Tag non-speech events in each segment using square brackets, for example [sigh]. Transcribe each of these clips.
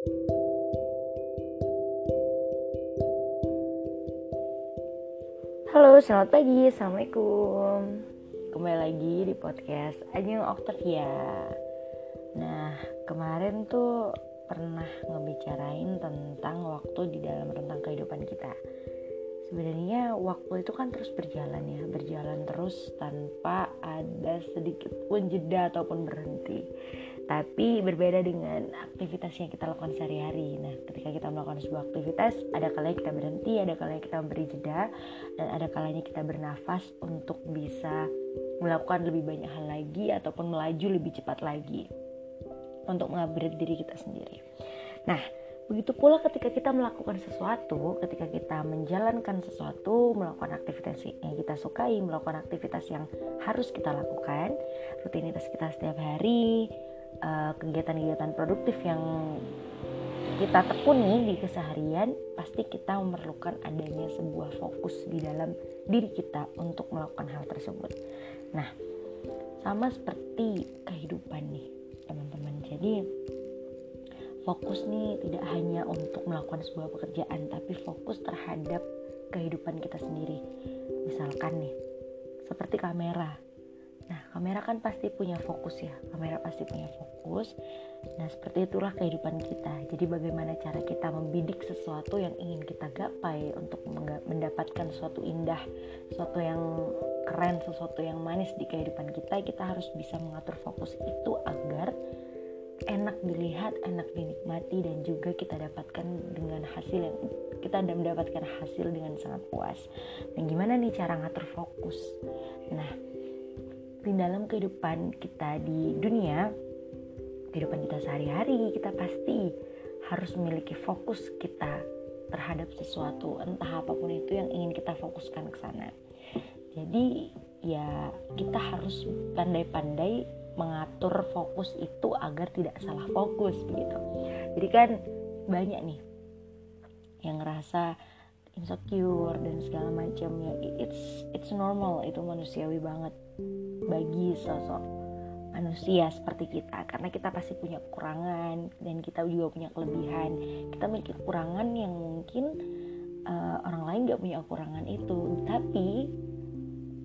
Halo, selamat pagi, assalamualaikum. Kembali lagi di podcast Ajeng Octavia. Nah, kemarin tuh pernah ngebicarain tentang waktu di dalam rentang kehidupan kita. Sebenarnya waktu itu kan terus berjalan ya, berjalan terus tanpa ada sedikit pun jeda ataupun berhenti tapi berbeda dengan aktivitas yang kita lakukan sehari-hari. Nah, ketika kita melakukan sebuah aktivitas, ada kalanya kita berhenti, ada kalanya kita memberi jeda, dan ada kalanya kita bernafas untuk bisa melakukan lebih banyak hal lagi ataupun melaju lebih cepat lagi untuk mengupgrade diri kita sendiri. Nah, begitu pula ketika kita melakukan sesuatu, ketika kita menjalankan sesuatu, melakukan aktivitas yang kita sukai, melakukan aktivitas yang harus kita lakukan, rutinitas kita setiap hari, kegiatan-kegiatan uh, produktif yang kita tekuni di keseharian pasti kita memerlukan adanya sebuah fokus di dalam diri kita untuk melakukan hal tersebut. Nah, sama seperti kehidupan nih, teman-teman. Jadi fokus nih tidak hanya untuk melakukan sebuah pekerjaan, tapi fokus terhadap kehidupan kita sendiri. Misalkan nih, seperti kamera Nah, kamera kan pasti punya fokus ya. Kamera pasti punya fokus. Nah, seperti itulah kehidupan kita. Jadi bagaimana cara kita membidik sesuatu yang ingin kita gapai untuk mendapatkan sesuatu indah, sesuatu yang keren, sesuatu yang manis di kehidupan kita, kita harus bisa mengatur fokus itu agar enak dilihat, enak dinikmati dan juga kita dapatkan dengan hasil yang kita mendapatkan hasil dengan sangat puas. Dan gimana nih cara ngatur fokus? Nah, di dalam kehidupan kita di dunia. Kehidupan kita sehari-hari kita pasti harus memiliki fokus kita terhadap sesuatu entah apa pun itu yang ingin kita fokuskan ke sana. Jadi ya kita harus pandai-pandai mengatur fokus itu agar tidak salah fokus begitu. Jadi kan banyak nih yang ngerasa insecure dan segala macam ya it's it's normal itu manusiawi banget bagi sosok manusia seperti kita karena kita pasti punya kekurangan dan kita juga punya kelebihan. Kita memiliki kekurangan yang mungkin uh, orang lain gak punya kekurangan itu. Tapi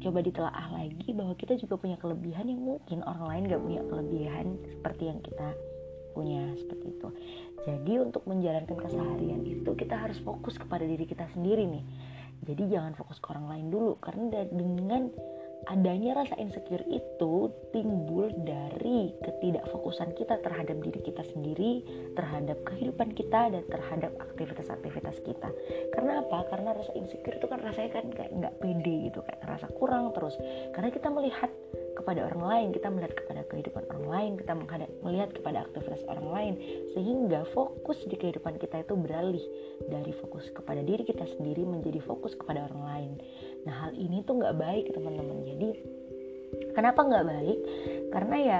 coba ditelaah lagi bahwa kita juga punya kelebihan yang mungkin orang lain gak punya kelebihan seperti yang kita punya seperti itu. Jadi untuk menjalankan keseharian itu kita harus fokus kepada diri kita sendiri nih. Jadi jangan fokus ke orang lain dulu karena dengan adanya rasa insecure itu timbul dari ketidakfokusan kita terhadap diri kita sendiri, terhadap kehidupan kita dan terhadap aktivitas-aktivitas kita. Karena apa? Karena rasa insecure itu kan rasanya kan kayak nggak pede gitu, kayak rasa kurang terus. Karena kita melihat kepada orang lain, kita melihat kepada kehidupan orang lain, kita menghadap, melihat kepada aktivitas orang lain, sehingga fokus di kehidupan kita itu beralih dari fokus kepada diri kita sendiri menjadi fokus kepada orang lain. Nah hal ini tuh nggak baik teman-teman. Jadi kenapa nggak baik? Karena ya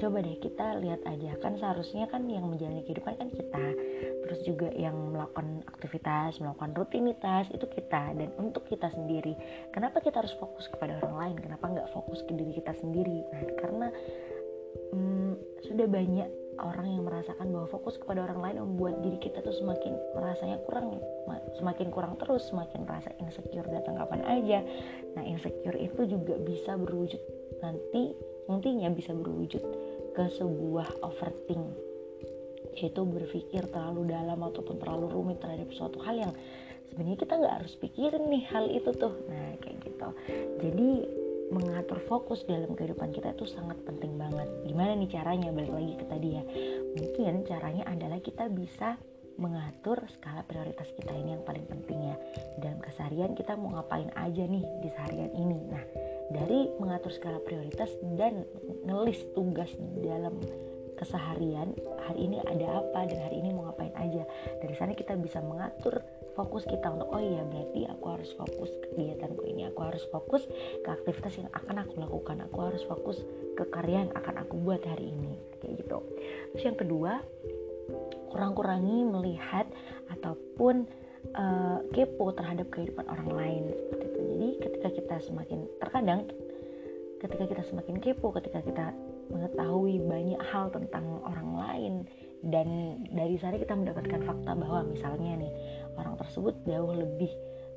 coba deh kita lihat aja. Kan seharusnya kan yang menjalani kehidupan kan kita. Terus juga yang melakukan aktivitas melakukan rutinitas itu kita. Dan untuk kita sendiri kenapa kita harus fokus kepada orang lain? Kenapa nggak fokus ke diri kita sendiri? Nah karena hmm, sudah banyak orang yang merasakan bahwa fokus kepada orang lain membuat diri kita tuh semakin merasanya kurang semakin kurang terus semakin rasa insecure. Datang kapan aja. Nah insecure itu juga bisa berwujud nanti nantinya bisa berwujud ke sebuah overthink yaitu berpikir terlalu dalam ataupun terlalu rumit terhadap suatu hal yang sebenarnya kita nggak harus pikirin nih hal itu tuh. Nah kayak gitu. Jadi mengatur fokus dalam kehidupan kita itu sangat penting banget. Gimana nih caranya? Balik lagi ke tadi ya. Mungkin caranya adalah kita bisa mengatur skala prioritas kita ini yang paling penting ya. Dalam keseharian kita mau ngapain aja nih di seharian ini? Nah dari mengatur skala prioritas dan ngelis tugas dalam keseharian hari ini ada apa dan hari ini mau ngapain aja. Dari sana kita bisa mengatur fokus kita untuk oh iya berarti aku harus fokus ke kegiatanku ini aku harus fokus ke aktivitas yang akan aku lakukan aku harus fokus ke karya yang akan aku buat hari ini kayak gitu. Terus yang kedua kurang-kurangi melihat ataupun uh, kepo terhadap kehidupan orang lain jadi ketika kita semakin terkadang ketika kita semakin kepo ketika kita mengetahui banyak hal tentang orang lain dan dari sana kita mendapatkan fakta bahwa misalnya nih orang tersebut jauh lebih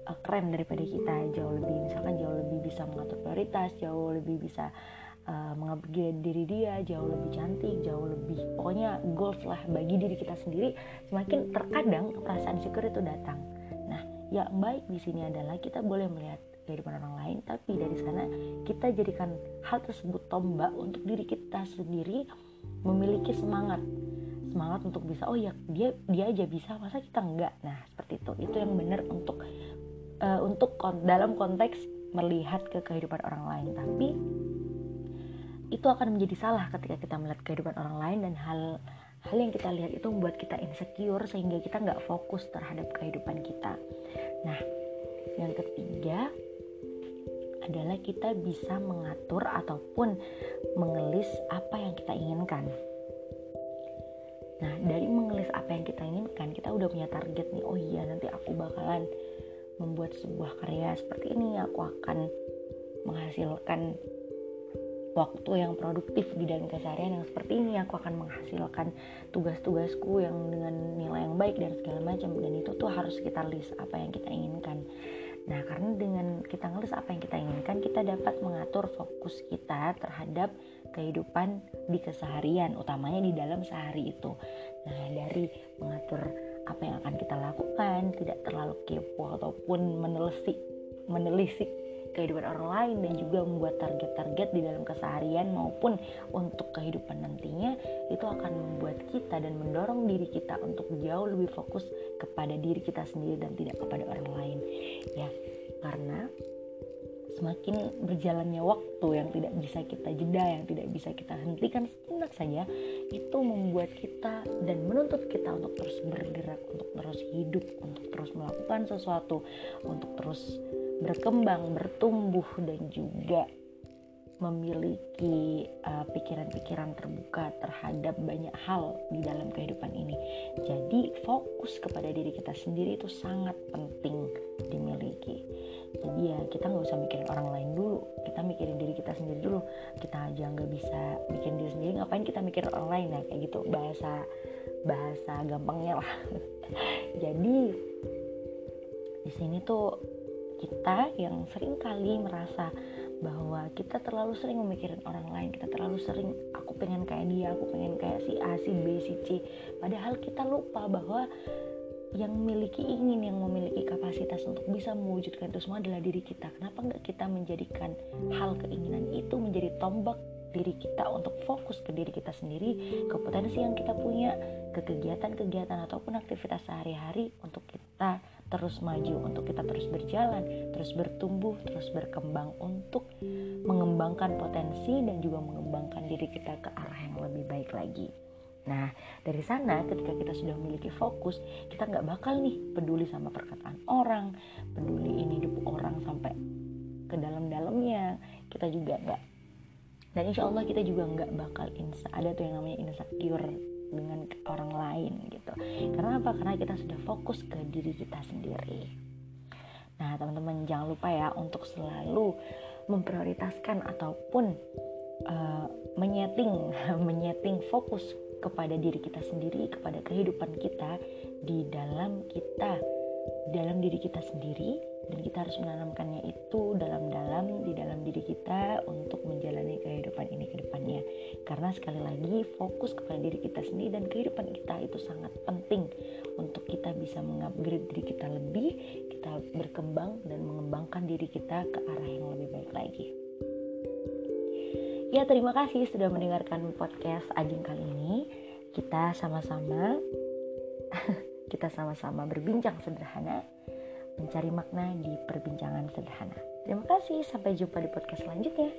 uh, keren daripada kita jauh lebih misalkan jauh lebih bisa mengatur prioritas jauh lebih bisa uh, mengupgrade diri dia jauh lebih cantik jauh lebih pokoknya goals lah bagi diri kita sendiri semakin terkadang perasaan syukur itu datang. Nah yang baik di sini adalah kita boleh melihat kehidupan orang lain tapi dari sana kita jadikan hal tersebut tombak untuk diri kita sendiri memiliki semangat. Semangat untuk bisa oh ya dia dia aja bisa masa kita enggak? Nah seperti itu. Itu yang benar untuk uh, untuk kon dalam konteks melihat ke kehidupan orang lain. Tapi itu akan menjadi salah ketika kita melihat kehidupan orang lain dan hal hal yang kita lihat itu membuat kita insecure sehingga kita nggak fokus terhadap kehidupan kita. Nah yang ketiga adalah kita bisa mengatur ataupun mengelis apa yang kita inginkan. Nah dari mengelis apa yang kita inginkan kita udah punya target nih oh iya nanti aku bakalan membuat sebuah karya seperti ini aku akan menghasilkan waktu yang produktif di dalam keseharian yang seperti ini aku akan menghasilkan tugas-tugasku yang dengan nilai yang baik dan segala macam dan itu tuh harus kita list apa yang kita inginkan nah karena dengan kita ngelis apa yang kita inginkan kita dapat mengatur fokus kita terhadap kehidupan di keseharian utamanya di dalam sehari itu. Nah dari mengatur apa yang akan kita lakukan tidak terlalu kepo ataupun menelisik menelisik kehidupan orang lain dan juga membuat target-target di dalam keseharian maupun untuk kehidupan nantinya itu akan membuat kita dan mendorong diri kita untuk jauh lebih fokus kepada diri kita sendiri dan tidak kepada orang lain. Ya karena semakin berjalannya waktu yang tidak bisa kita jeda, yang tidak bisa kita hentikan sejenak saja, itu membuat kita dan menuntut kita untuk terus bergerak, untuk terus hidup, untuk terus melakukan sesuatu, untuk terus berkembang, bertumbuh dan juga memiliki uh, pikiran-pikiran uh, terbuka terhadap banyak hal di dalam kehidupan ini. Jadi fokus kepada diri kita sendiri itu sangat penting dimiliki. Jadi ya kita nggak usah mikirin orang lain dulu, kita mikirin diri kita sendiri dulu. Kita aja nggak bisa bikin diri sendiri, ngapain kita mikirin orang lain ya kayak gitu bahasa bahasa gampangnya lah. [laughs] Jadi di sini tuh kita yang sering kali merasa bahwa kita terlalu sering memikirin orang lain kita terlalu sering aku pengen kayak dia aku pengen kayak si A si B si C. Padahal kita lupa bahwa yang memiliki ingin yang memiliki kapasitas untuk bisa mewujudkan itu semua adalah diri kita. Kenapa nggak kita menjadikan hal keinginan itu menjadi tombak diri kita untuk fokus ke diri kita sendiri ke potensi yang kita punya ke kegiatan-kegiatan ataupun aktivitas sehari-hari untuk kita terus maju, untuk kita terus berjalan, terus bertumbuh, terus berkembang untuk mengembangkan potensi dan juga mengembangkan diri kita ke arah yang lebih baik lagi. Nah, dari sana ketika kita sudah memiliki fokus, kita nggak bakal nih peduli sama perkataan orang, peduliin hidup orang sampai ke dalam-dalamnya. Kita juga nggak dan insya Allah kita juga nggak bakal insa ada tuh yang namanya insecure dengan orang lain gitu. Karena apa? Karena kita sudah fokus ke diri kita sendiri. Nah teman-teman jangan lupa ya untuk selalu memprioritaskan ataupun uh, menyeting [laughs] menyeting fokus kepada diri kita sendiri kepada kehidupan kita di dalam kita dalam diri kita sendiri. Dan kita harus menanamkannya itu dalam-dalam di dalam diri kita untuk menjalani kehidupan ini ke depannya karena sekali lagi fokus kepada diri kita sendiri dan kehidupan kita itu sangat penting untuk kita bisa mengupgrade diri kita lebih kita berkembang dan mengembangkan diri kita ke arah yang lebih baik lagi ya terima kasih sudah mendengarkan podcast Ajeng kali ini kita sama-sama [laughs] kita sama-sama berbincang sederhana mencari makna di perbincangan sederhana. Terima kasih, sampai jumpa di podcast selanjutnya.